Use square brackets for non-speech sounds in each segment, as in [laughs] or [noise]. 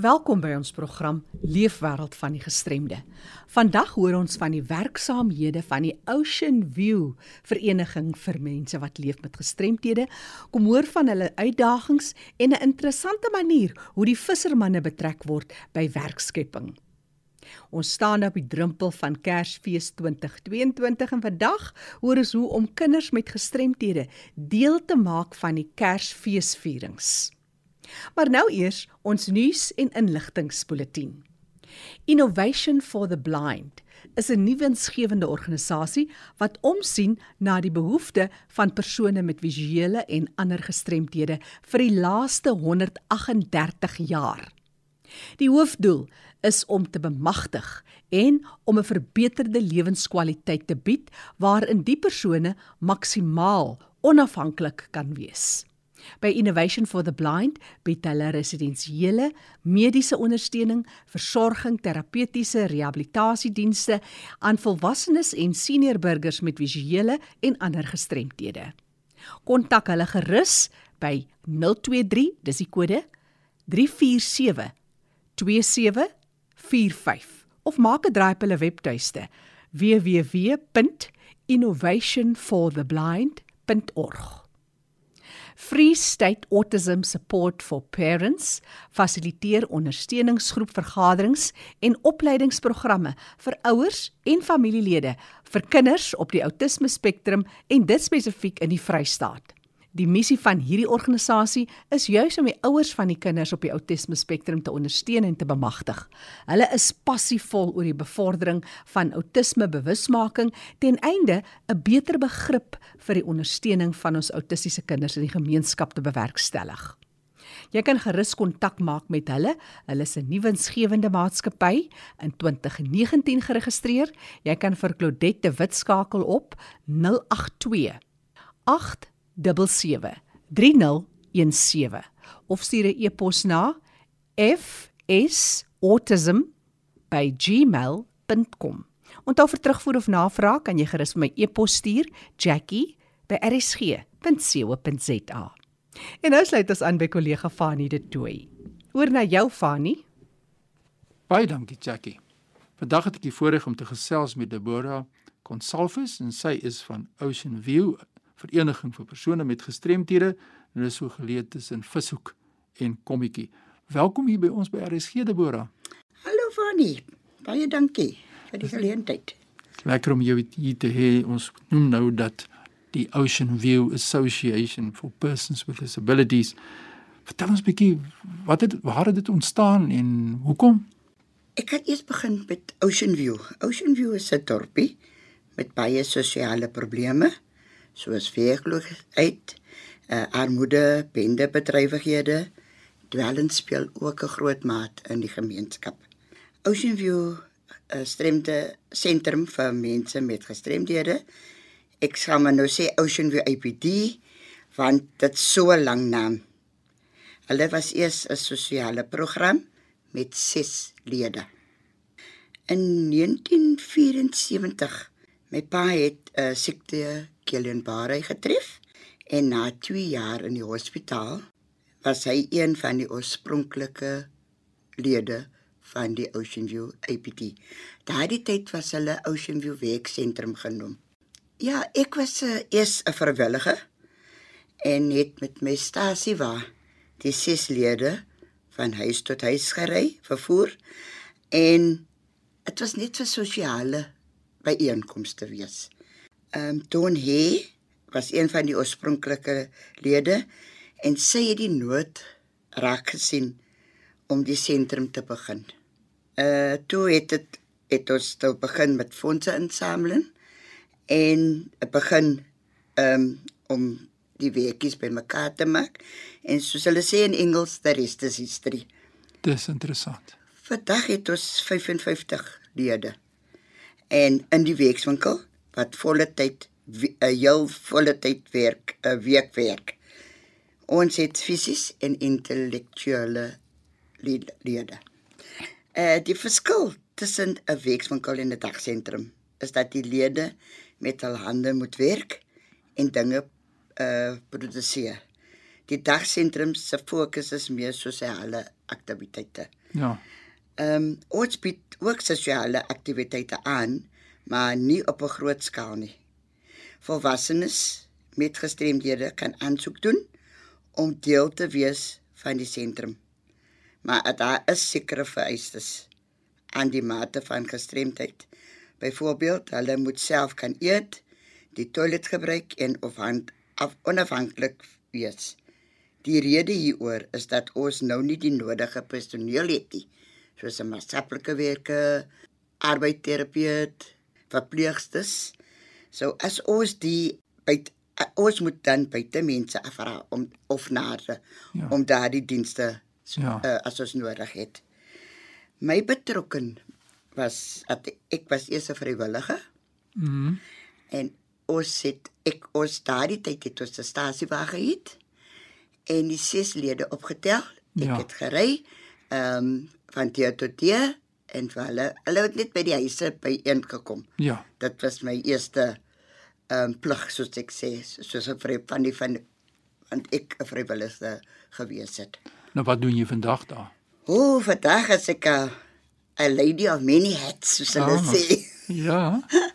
Welkom by ons program Leefwêreld van die Gestremde. Vandag hoor ons van die werksaamhede van die Ocean View Vereniging vir mense wat leef met gestremthede. Kom hoor van hulle uitdagings en 'n interessante manier hoe die vissermanne betrek word by werkskepping. Ons staan op die drempel van Kersfees 2022 en vandag hoor ons hoe om kinders met gestremthede deel te maak van die Kersfeesvierings. Maar nou eers ons nuus en inligtingspulsatie. Innovation for the Blind is 'n nuwe winsgewende organisasie wat omsien na die behoeftes van persone met visuele en ander gestremthede vir die laaste 138 jaar. Die hoofdoel is om te bemagtig en om 'n verbeterde lewenskwaliteit te bied waarin die persone maksimaal onafhanklik kan wees. By Innovation for the Blind bied hulle residensiële mediese ondersteuning, versorging, terapeutiese rehabilitasiedienste aan volwassenes en senior burgers met visuele en ander gestremthede. Kontak hulle gerus by 023, dis die kode 347 2745 of maak 'n draai op hulle webtuiste www.innovationfortheblind.org. Free State Autism Support for Parents fasiliteer ondersteuningsgroep vergaderings en opleidingsprogramme vir ouers en familielede vir kinders op die outisme spektrum en dit spesifiek in die Vrystaat. Die missie van hierdie organisasie is juis om die ouers van die kinders op die outisme spektrum te ondersteun en te bemagtig. Hulle is passievol oor die bevordering van outisme bewusmaking ten einde 'n beter begrip vir die ondersteuning van ons autistiese kinders in die gemeenskap te bewerkstellig. Jy kan gerus kontak maak met hulle. Hulle is 'n nuwe winsgewende maatskappy in 2019 geregistreer. Jy kan vir Claudette Wit skakel op 082 8 0717 of stuur 'n e-pos na fsautism@gmail.com. Onthou vir terugvoer of navraag kan jy gerus vir my e-pos stuur jackie@rsg.co.za. En nou sluit ons aan by kollega Fanie de Tooi. Oor na jou Fanie. Baie dankie Jackie. Vandag het ek die voorreg om te gesels met Deborah Consalves en sy is van Ocean View vereniging vir persone met gestremthede en is so geleë tussen Vishoek en Kommetjie. Welkom hier by ons by RSG Debora. Hallo Fanny. Baie dankie vir die geleentheid. Lekker om jou hier te hê. Ons noem nou dat die Ocean View Association for Persons with Disabilities. Vertel ons 'n bietjie wat het waar het dit ontstaan en hoekom? Ek het eers begin met Ocean View. Ocean View is 'n dorpie met baie sosiale probleme soos werkloosheid, uh, armoede, bendebedrywighede, dwelms speel ook 'n groot maat in die gemeenskap. Ocean View uh, stremde sentrum vir mense met gestremdhede. Ek sal maar nou sê Ocean View APD want dit so 'n lang naam. Hulle was eers 'n sosiale program met 6 lede. In 1974 my pa het 'n uh, siekte Guillain-Barré getref en na 2 jaar in die hospitaal was hy een van die oorspronklike lede van die Ocean View APT. Daardie tyd was hulle Ocean View werksentrum genoem. Ja, ek was uh, eers 'n vrywilliger en het met my stasie waar die ses lede van huis tot huis gery, vervoer en dit was net vir sosiale byeenkomste wees. Ehm um, Don He was een van die oorspronklike lede en sy het die nood raak gesien om die sentrum te begin. Uh toe het dit het ons toe begin met fondse insameling en begin ehm um, om die werkies bymekaar te maak en soos hulle sê in Engels the rest is history. Dis interessant. Vandag het ons 55 lede. En in die werkswinkel wat volle tyd 'n eh, heel volle tyd werk, 'n eh, week werk. Ons het fisies en intellektuele lede. Eh die verskil tussen 'n werkswinkel en 'n dagsentrum is dat die lede met hul hande moet werk en dinge eh uh, produseer. Die dagsentrum se fokus is meer sosiale aktiwiteite. Ja. Ehm um, ons bied ook sosiale aktiwiteite aan, maar nie op 'n groot skaal nie. Volwassenes met gestremdhede kan aansoek doen om deel te wees van die sentrum. Maar daar is sekere vereistes aan die mate van gestremdheid. Byvoorbeeld, hulle moet self kan eet, die toilet gebruik en of hand af onafhanklik wees. Die rede hieroor is dat ons nou nie die nodige personeel het nie, soos 'n maatskaplike werker, arbeidsterapeut, verpleegsters. So as ons die by ons moet dan buite mense afra om of na ja. om daardie dienste ja. uh, as ons nodig het. My betrokken was dat ek was eers 'n vrywilliger. Mhm. Mm en ons het ek ons daardie tyd het ons 'n stasie waar gehad en die ses lede opgetel. Ek ja. het gery ehm um, van hier tot hier en hulle hulle het net by die huise by een gekom. Ja. Dit was my eerste ehm um, plig soos ek sê, soos 'n vry van die van want ek 'n vrywilliger gewees het. Nou wat doen jy vandag daar? O, vandag is ek 'n 'n lady of many hats, soos hulle ah, sê. Ja. [laughs]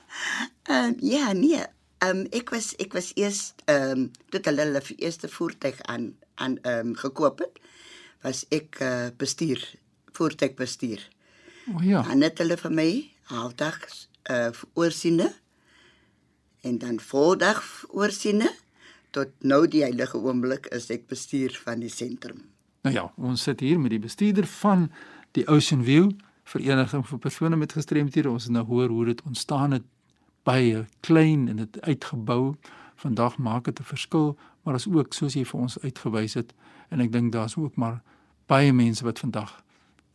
Ehm um, ja, nee. Ehm um, ek was ek was eers ehm um, tot hulle hulle eerste voertuig aan aan ehm um, gekoop het, was ek uh, bestuur, voertuigbestuur. O ja. En net hulle vir my halfdag uh oorsiene en dan voldag oorsiene tot nou die heilige oomblik is ek bestuur van die sentrum. Nou ja, ons sit hier met die bestuurder van die Ocean View vereniging vir persone met gestremthede. Ons het nou hoor hoe dit ontstaan het baie klein en dit uitgebou. Vandag maak dit 'n verskil, maar as ook soos jy vir ons uitgewys het en ek dink daar's ook maar baie mense wat vandag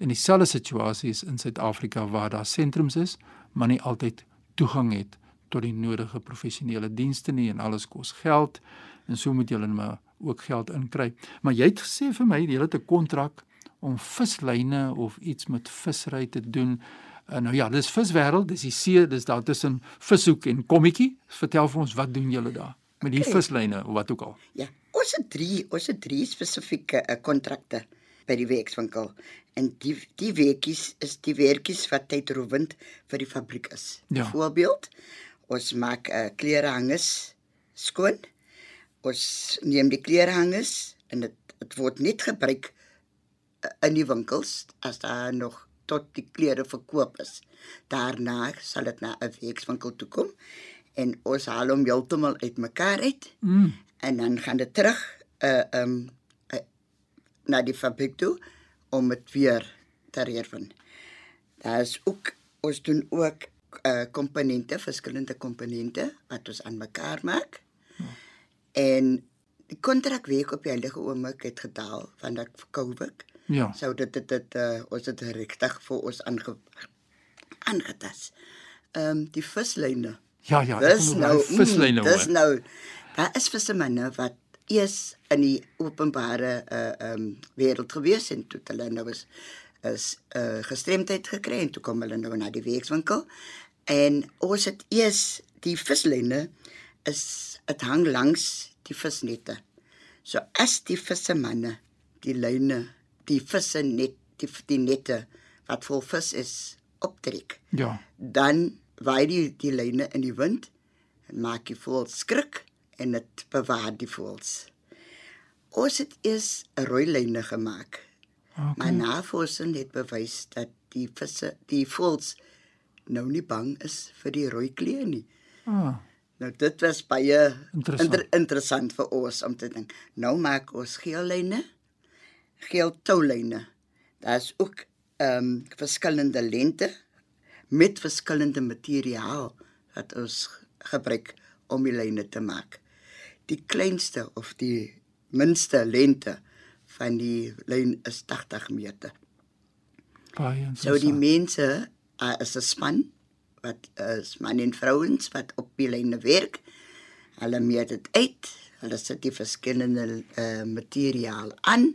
in dieselfde situasie is in Suid-Afrika waar daar sentrums is, maar nie altyd toegang het tot die nodige professionele dienste nie en alles kos geld en so moet jy hulle maar ook geld inkry. Maar jy het gesê vir my jy het 'n kontrak om vislyne of iets met visry te doen. Uh, nou ja, dis viswêreld, dis die see, dis daar tussen vishoek en kommetjie. Vertel vir ons wat doen julle daar met die okay. vislyne of wat ook al? Ja, ons het 3, ons het 3 spesifieke uh, kontrakte by die werkswinkel. En die die werkies is die werkies wat tydrowend vir die fabriek is. Ja. Voorbeeld, ons maak uh, klerehangers skoon ons neem die klerehangers en dit dit word net gebruik eh, in die winkels as daar nog tot die klere verkoop is. Daarna sal dit na 'n werkswinkel toe kom en ons haal hom heeltemal uitmekaar uit. Mm. En dan gaan dit terug uh um uh, na die fabriek toe om dit weer te herwin. Daar is ook ons doen ook uh komponente, verskillende komponente wat ons aan mekaar maak. En die kontrak week op die heilige oomblik het gedaal van dat COVID. Ja. Sou dit dit dit uh, ons het regtig vir ons aange aangetas. Ehm um, die vislyne. Ja ja, dis nou vislyne. Mm, dis nou. Daar is vissermanne wat eers in die openbare uh ehm um, wêreld gewees en toe hulle nou is is uh gestremdheid gekry en toe kom hulle nou na die werkswinkel en ons het eers die vislyne is dit hang langs die visnette. So as die vissemanne die lyne, die visse net die, die nette wat vol vis is optrek. Ja. Dan waai die die lyne in die wind en maak die voël skrik en dit bewaar die voëls. Ons het eers 'n rooi lyne gemaak. Okay. Maar navorsing het bewys dat die visse, die voëls nou nie bang is vir die rooi kleur nie. Ah. Nou dit was baie interessant. Inter interessant vir ons om te dink. Nou maak ons geellyne, geel toulyne. Daar's ook ehm um, verskillende lente met verskillende materiaal wat ons gebruik om die lyne te maak. Die kleinste of die minste lente van die lyn is 80 meter. Baie interessant. So die mense uh, is 'n span wat is man en vrouens wat op die lyne werk. Hulle meet dit uit. Hulle sit die verskillende uh, materiaal aan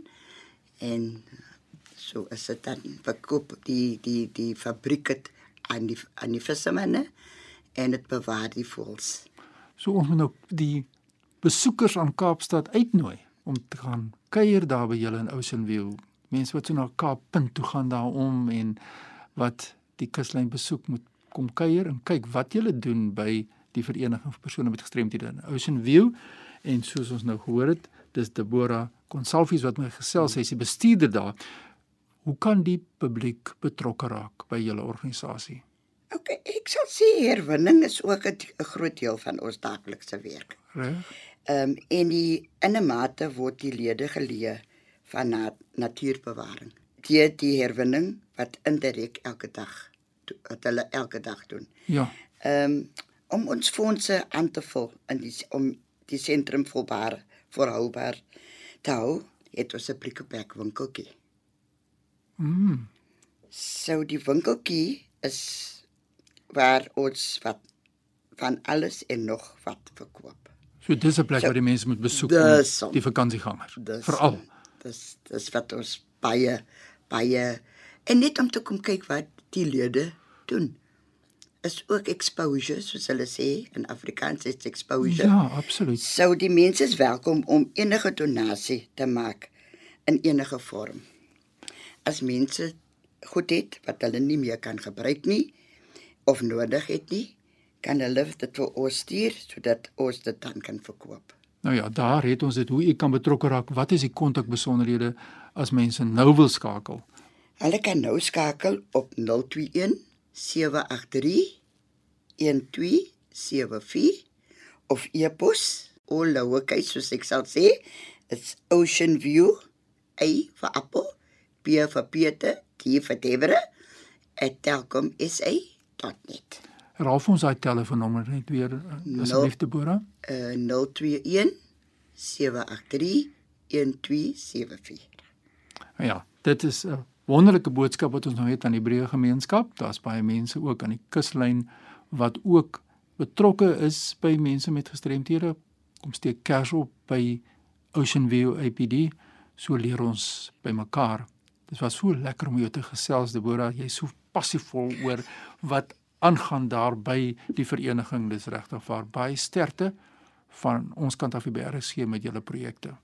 en so is dit dan verkoop die die die fabriek het aan die aan die vissermanne en dit bewaar die voëls. So ons moet nou die besoekers aan Kaapstad uitnooi om te gaan kuier daar by julle in Ocean View Mense wat so na Kaappunt toe gaan daarom en wat die kuslyn besoek moet kom kuier en kyk wat julle doen by die vereniging vir persone met gestremthede in Ocean View en soos ons nou gehoor het, dis Deborah Consalvies wat my gesels, sy is die bestuurder daar. Hoe kan die publiek betrokke raak by julle organisasie? OK, ek sal sê herwinning is ook 'n groot deel van ons daaglikse werk. Reg? Ehm um, en die in 'n mate word die lede geleë van na, natuurbewaring. Die die herwinning wat indirek elke dag wat hulle elke dag doen. Ja. Ehm um, om ons fondse aan te vul in die om die sentrum volbaar volhoubaar te hou, het ons 'n prikkelpak winkeltjie. Mm. So die winkeltjie is waar ons wat van alles en nog wat verkoop. So dis 'n plek So, waar die mense moet besoek dis om die vakansiegangers. Dis Veral. dis dis wat ons baie baie en net om te kom kyk wat die lede doen. Is ook exposure soos hulle sê in Afrikaans is exposure. Ja, absoluut. Sou die mense is welkom om enige donasie te maak in enige vorm. As mense goed het wat hulle nie meer kan gebruik nie of nodig het nie, kan hulle dit vir ons stuur sodat ons dit dan kan verkoop. Nou ja, daar het ons dit hoe u kan betrokke raak. Wat is die kontakbesonderhede as mense nou wil skakel? Hulle kan nou skakel op 021 783 1274 of e-pos lowercase soos ek sal sê, it's Ocean View A vir appel, P vir Peter, T vir Devere @telkomsa.net. Raaf vir ons daai telefoonnommer net weer eh, asseblief Deborah. Uh 021 783 1274. Ja, dit is 'n wonderlike boodskap wat ons nou het aan die Hebreë gemeenskap. Daar's baie mense ook aan die kuslyn wat ook betrokke is by mense met gestremthede. Kom steek kers op by Ocean View APD. So leer ons by mekaar. Dit was so lekker om jou te gesels Deborah. Jy's so passievol oor wat aangaan daar by die vereniging. Dis regtig waar baie sterkte van ons kant af die BRC met julle projekte.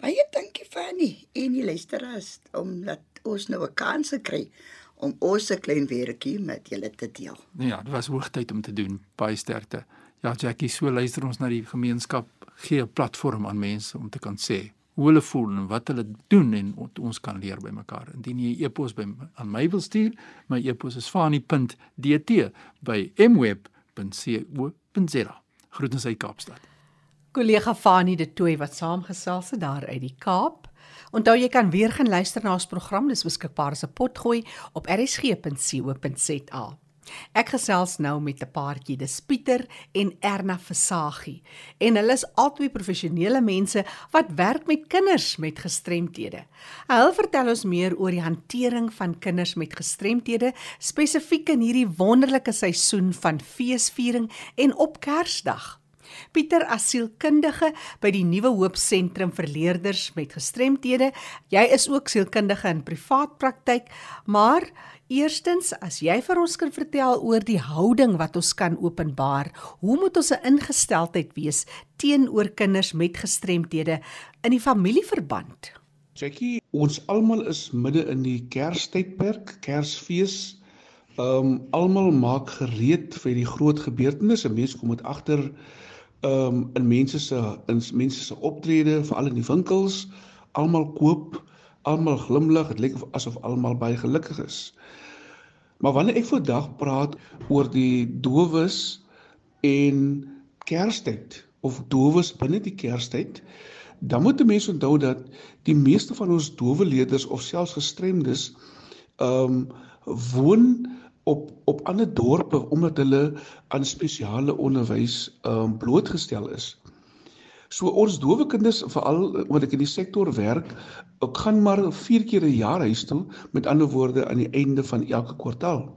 Baie dankie Fanny en die luisteraars omdat ons nou 'n kans kry om ons se klein werkie met julle te deel. Ja, dit was hoogtyd om te doen. Baie sterkte. Ja, Jackie, so luister ons na die gemeenskap gee 'n platform aan mense om te kan sê hoe hulle voel en wat hulle doen en ons kan leer by mekaar. Indien jy 'n e-pos by aan my wil stuur, my e-pos is fani.dt by mweb.co.za. Groetens uit Kaapstad. Kollega Fanie de Tooi wat saamgesels het daar uit die Kaap. Onthou jy kan weer gaan luister na ons program, dis beskikbaar as 'n potgooi op rsg.co.za. Ek gesels nou met 'n paartjie, dis Pieter en Erna Versagie. En hulle is albei professionele mense wat werk met kinders met gestremthede. Hulle vertel ons meer oor die hantering van kinders met gestremthede, spesifiek in hierdie wonderlike seisoen van feesviering en op Kersdag. Pieter as sielkundige by die Nuwe Hoop Sentrum vir leerders met gestremthede. Jy is ook sielkundige in privaat praktyk, maar eerstens as jy vir ons kan vertel oor die houding wat ons kan openbaar, hoe moet ons 'n ingesteldheid wees teenoor kinders met gestremthede in die familieverband? Jackie, ons almal is midde in die Kerstydperk, Kersfees. Ehm um, almal maak gereed vir die groot gebeurtenisse. Mense kom dit agter ehm um, in mense se in mense se optrede, veral in die winkels. Almal koop, almal glimlag. Dit lyk of- asof almal baie gelukkig is. Maar wanneer ek vandag praat oor die dowes en Kerstyd of dowes binne die Kerstyd, dan moet 'n mens onthou dat die meeste van ons dowe leerders of selfs gestremdes ehm um, woon op op ander dorpe omdat hulle aan spesiale onderwys um, blootgestel is. So ons dowe kinders veral omdat ek in die sektor werk, ek gaan maar 4 keer 'n jaar huis toe, met ander woorde aan die einde van elke kwartaal.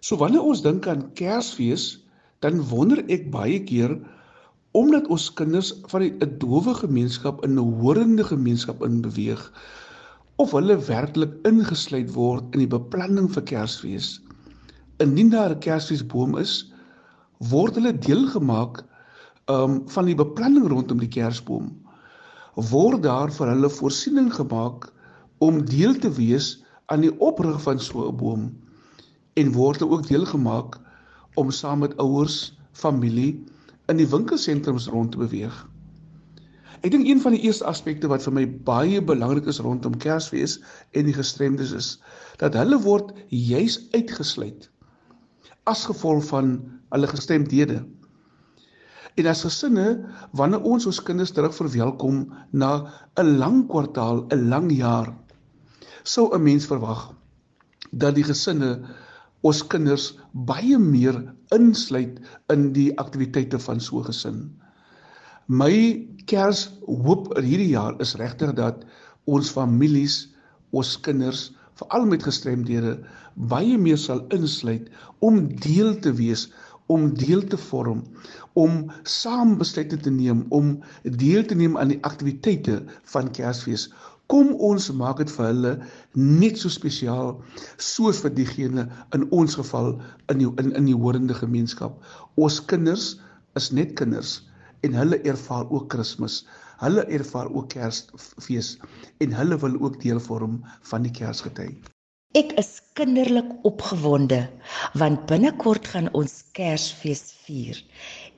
So wanneer ons dink aan Kersfees, dan wonder ek baie keer omdat ons kinders van 'n dowe gemeenskap in 'n horende gemeenskap in beweeg of hulle werklik ingesluit word in die beplanning vir Kersfees. Indien daar 'n Kersfeesboom is, word hulle deel gemaak um van die beplanning rondom die Kersboom. Word daar vir hulle voorsiening gemaak om deel te wees aan die oprig van so 'n boom en word ook deel gemaak om saam met ouers, familie in die winkelsentrums rond te beweeg. Ek dink een van die eerste aspekte wat vir my baie belangrik is rondom Kersfees en die gestremdes is dat hulle word juis uitgesluit as gevolg van hulle gestremdhede. En as gesinne, wanneer ons ons kinders terug verwelkom na 'n lang kwartaal, 'n lang jaar, sou 'n mens verwag dat die gesinne ons kinders baie meer insluit in die aktiwiteite van so 'n gesin. My kers hoop hierdie jaar is regtig dat ons families, ons kinders, veral met gestremdhede, baie meer sal insluit om deel te wees, om deel te vorm, om saam besluite te neem, om deel te neem aan die aktiwiteite van Kersfees Kom ons maak dit vir hulle net so spesiaal soos vir diegene in ons geval in die in in die horende gemeenskap. Ons kinders is net kinders en hulle ervaar ook Kersfees. Hulle ervaar ook Kersfees en hulle wil ook deel vorm van die Kersgety. Ek is kinderlik opgewonde want binnekort gaan ons Kersfees vier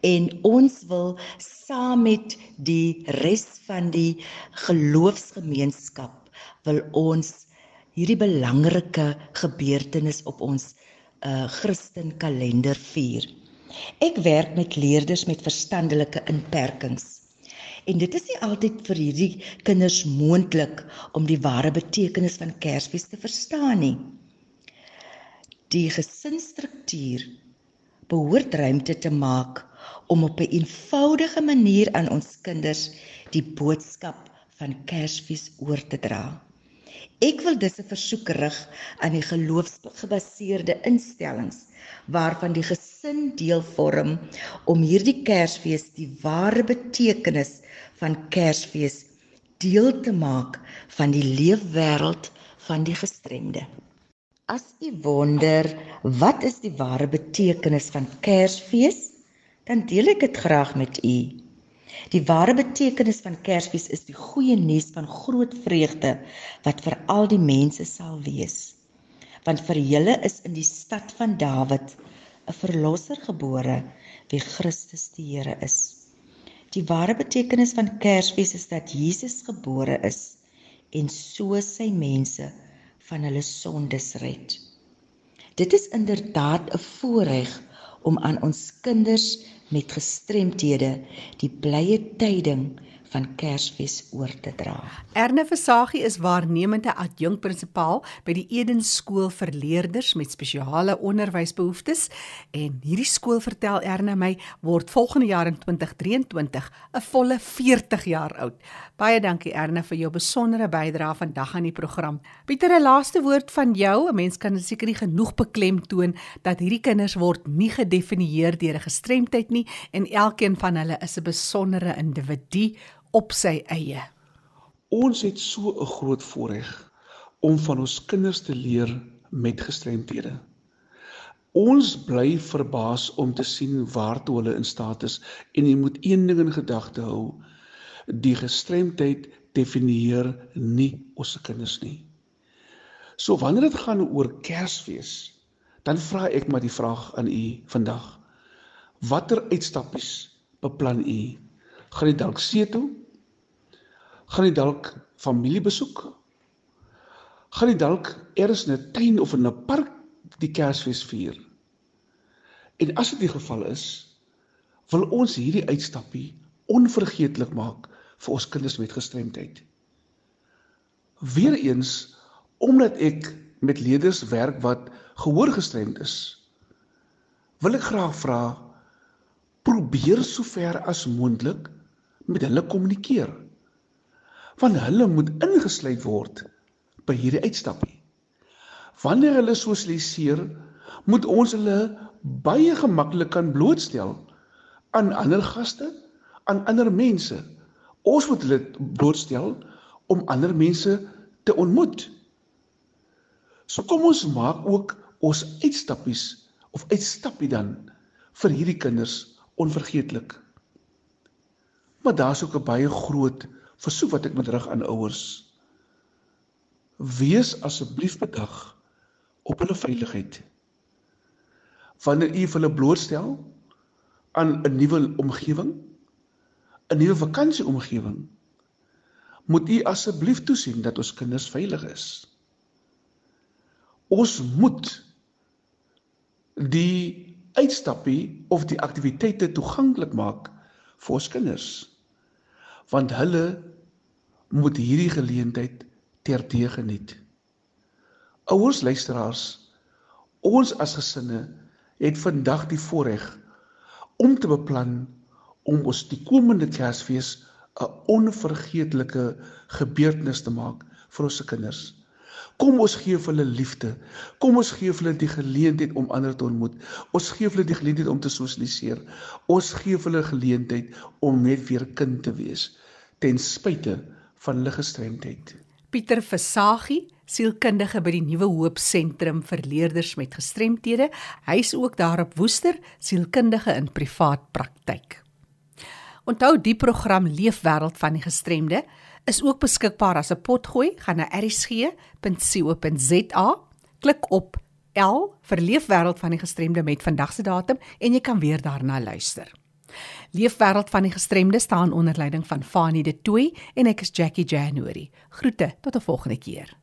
en ons wil saam met die res van die geloofsgemeenskap wil ons hierdie belangrike gebeurtenis op ons uh Christen kalender vier. Ek werk met leerders met verstandelike inperkings. En dit is nie altyd vir hierdie kinders moontlik om die ware betekenis van Kersfees te verstaan nie. Die gesinsstruktuur behoort ruimte te maak om op 'n eenvoudige manier aan ons kinders die boodskap van Kersfees oor te dra. Ek wil dus 'n versoek rig aan die geloofsgebaseerde instellings waarvan die gesin deel vorm om hierdie Kersfees die ware betekenis van Kersfees deel te maak van die leefwêreld van die gestremde. As u wonder, wat is die ware betekenis van Kersfees? dan deel ek dit graag met u. Die ware betekenis van Kersfees is die goeie nuus van groot vreugde wat vir al die mense sal wees. Want vir julle is in die stad van Dawid 'n verlosser gebore, wie Christus die Here is. Die ware betekenis van Kersfees is dat Jesus gebore is en so sy mense van hulle sondes red. Dit is inderdaad 'n voorreg om aan ons kinders met gestremthede die blye tyding van Kersfees oor te dra. Erne Versagie is waarnemende adjunkprinsipaal by die Eden skool vir leerders met spesiale onderwysbehoeftes en hierdie skool vertel Erne my word volgende jaar in 2023 'n volle 40 jaar oud. Baie dankie Erne vir jou besondere bydrae vandag aan die program. Pieter, 'n laaste woord van jou. 'n Mens kan seker nie genoeg beklemtoon dat hierdie kinders word nie gedefinieer deur 'n gestremdheid nie en elkeen van hulle is 'n besondere individu op sy eie. Ons het so 'n groot voorreg om van ons kinders te leer met gestremthede. Ons bly verbaas om te sien waartoe hulle in staat is en jy moet een ding in gedagte hou. Die gestremdheid definieer nie ons kinders nie. So wanneer dit gaan oor Kersfees, dan vra ek maar die vraag aan u vandag. Watter uitstappies beplan u? Gaan jy dalk see toe? Gaan jy dalk familie besoek? Gaan jy dalk eers in 'n tuin of in 'n park die Kersfees vier? En as dit die geval is, wil ons hierdie uitstappie onvergeetlik maak vir ons kinders met gestremdheid. Weereens omdat ek met leerders werk wat gehoorgestremd is, wil ek graag vra probeer sover as moontlik met hulle kommunikeer want hulle moet ingesluit word by hierdie uitstappie. Wanneer hulle sosialiseer, moet ons hulle baie gemaklik kan blootstel aan ander gaste, aan ander mense. Ons moet hulle blootstel om ander mense te ontmoet. So kom ons maak ook ons uitstappies of uitstappie dan vir hierdie kinders onvergeetlik. Maar daar's ook 'n baie groot versoek wat ek met rig aan ouers. wees asseblief bedag op hulle veiligheid. Wanneer u hulle blootstel aan 'n nuwe omgewing, 'n nuwe vakansieomgewing, moet u asseblief toesien dat ons kinders veilig is. Ons moet die uitstappie of die aktiwiteite toeganklik maak vir ons kinders. Want hulle moet hierdie geleentheid terdee geniet. Ouers luisteraars, ons as gesinne het vandag die voorreg om te beplan om ons die komende Kersfees 'n onvergeetlike gebeurtenis te maak vir ons se kinders. Kom ons gee vir hulle liefde. Kom ons gee vir hulle die geleentheid om ander te ontmoet. Ons gee vir hulle die geleentheid om te sosialiseer. Ons gee vir hulle geleentheid om net weer kind te wees ten spyte van hulle gestremdheid. Pieter Versagie, sielkundige by die Nuwe Hoop Sentrum vir leerders met gestremthede, hy's ook daar op Woester, sielkundige in privaat praktyk. Onthou die program Leefwêreld van die gestremde is ook beskikbaar as 'n potgooi. Gaan na erisg.co.za, klik op L vir Leefwêreld van die gestremde met vandag se datum en jy kan weer daarna luister. Leefwêreld van die gestremde staan onder leiding van Fanie De Tooy en ek is Jackie January. Groete tot 'n volgende keer.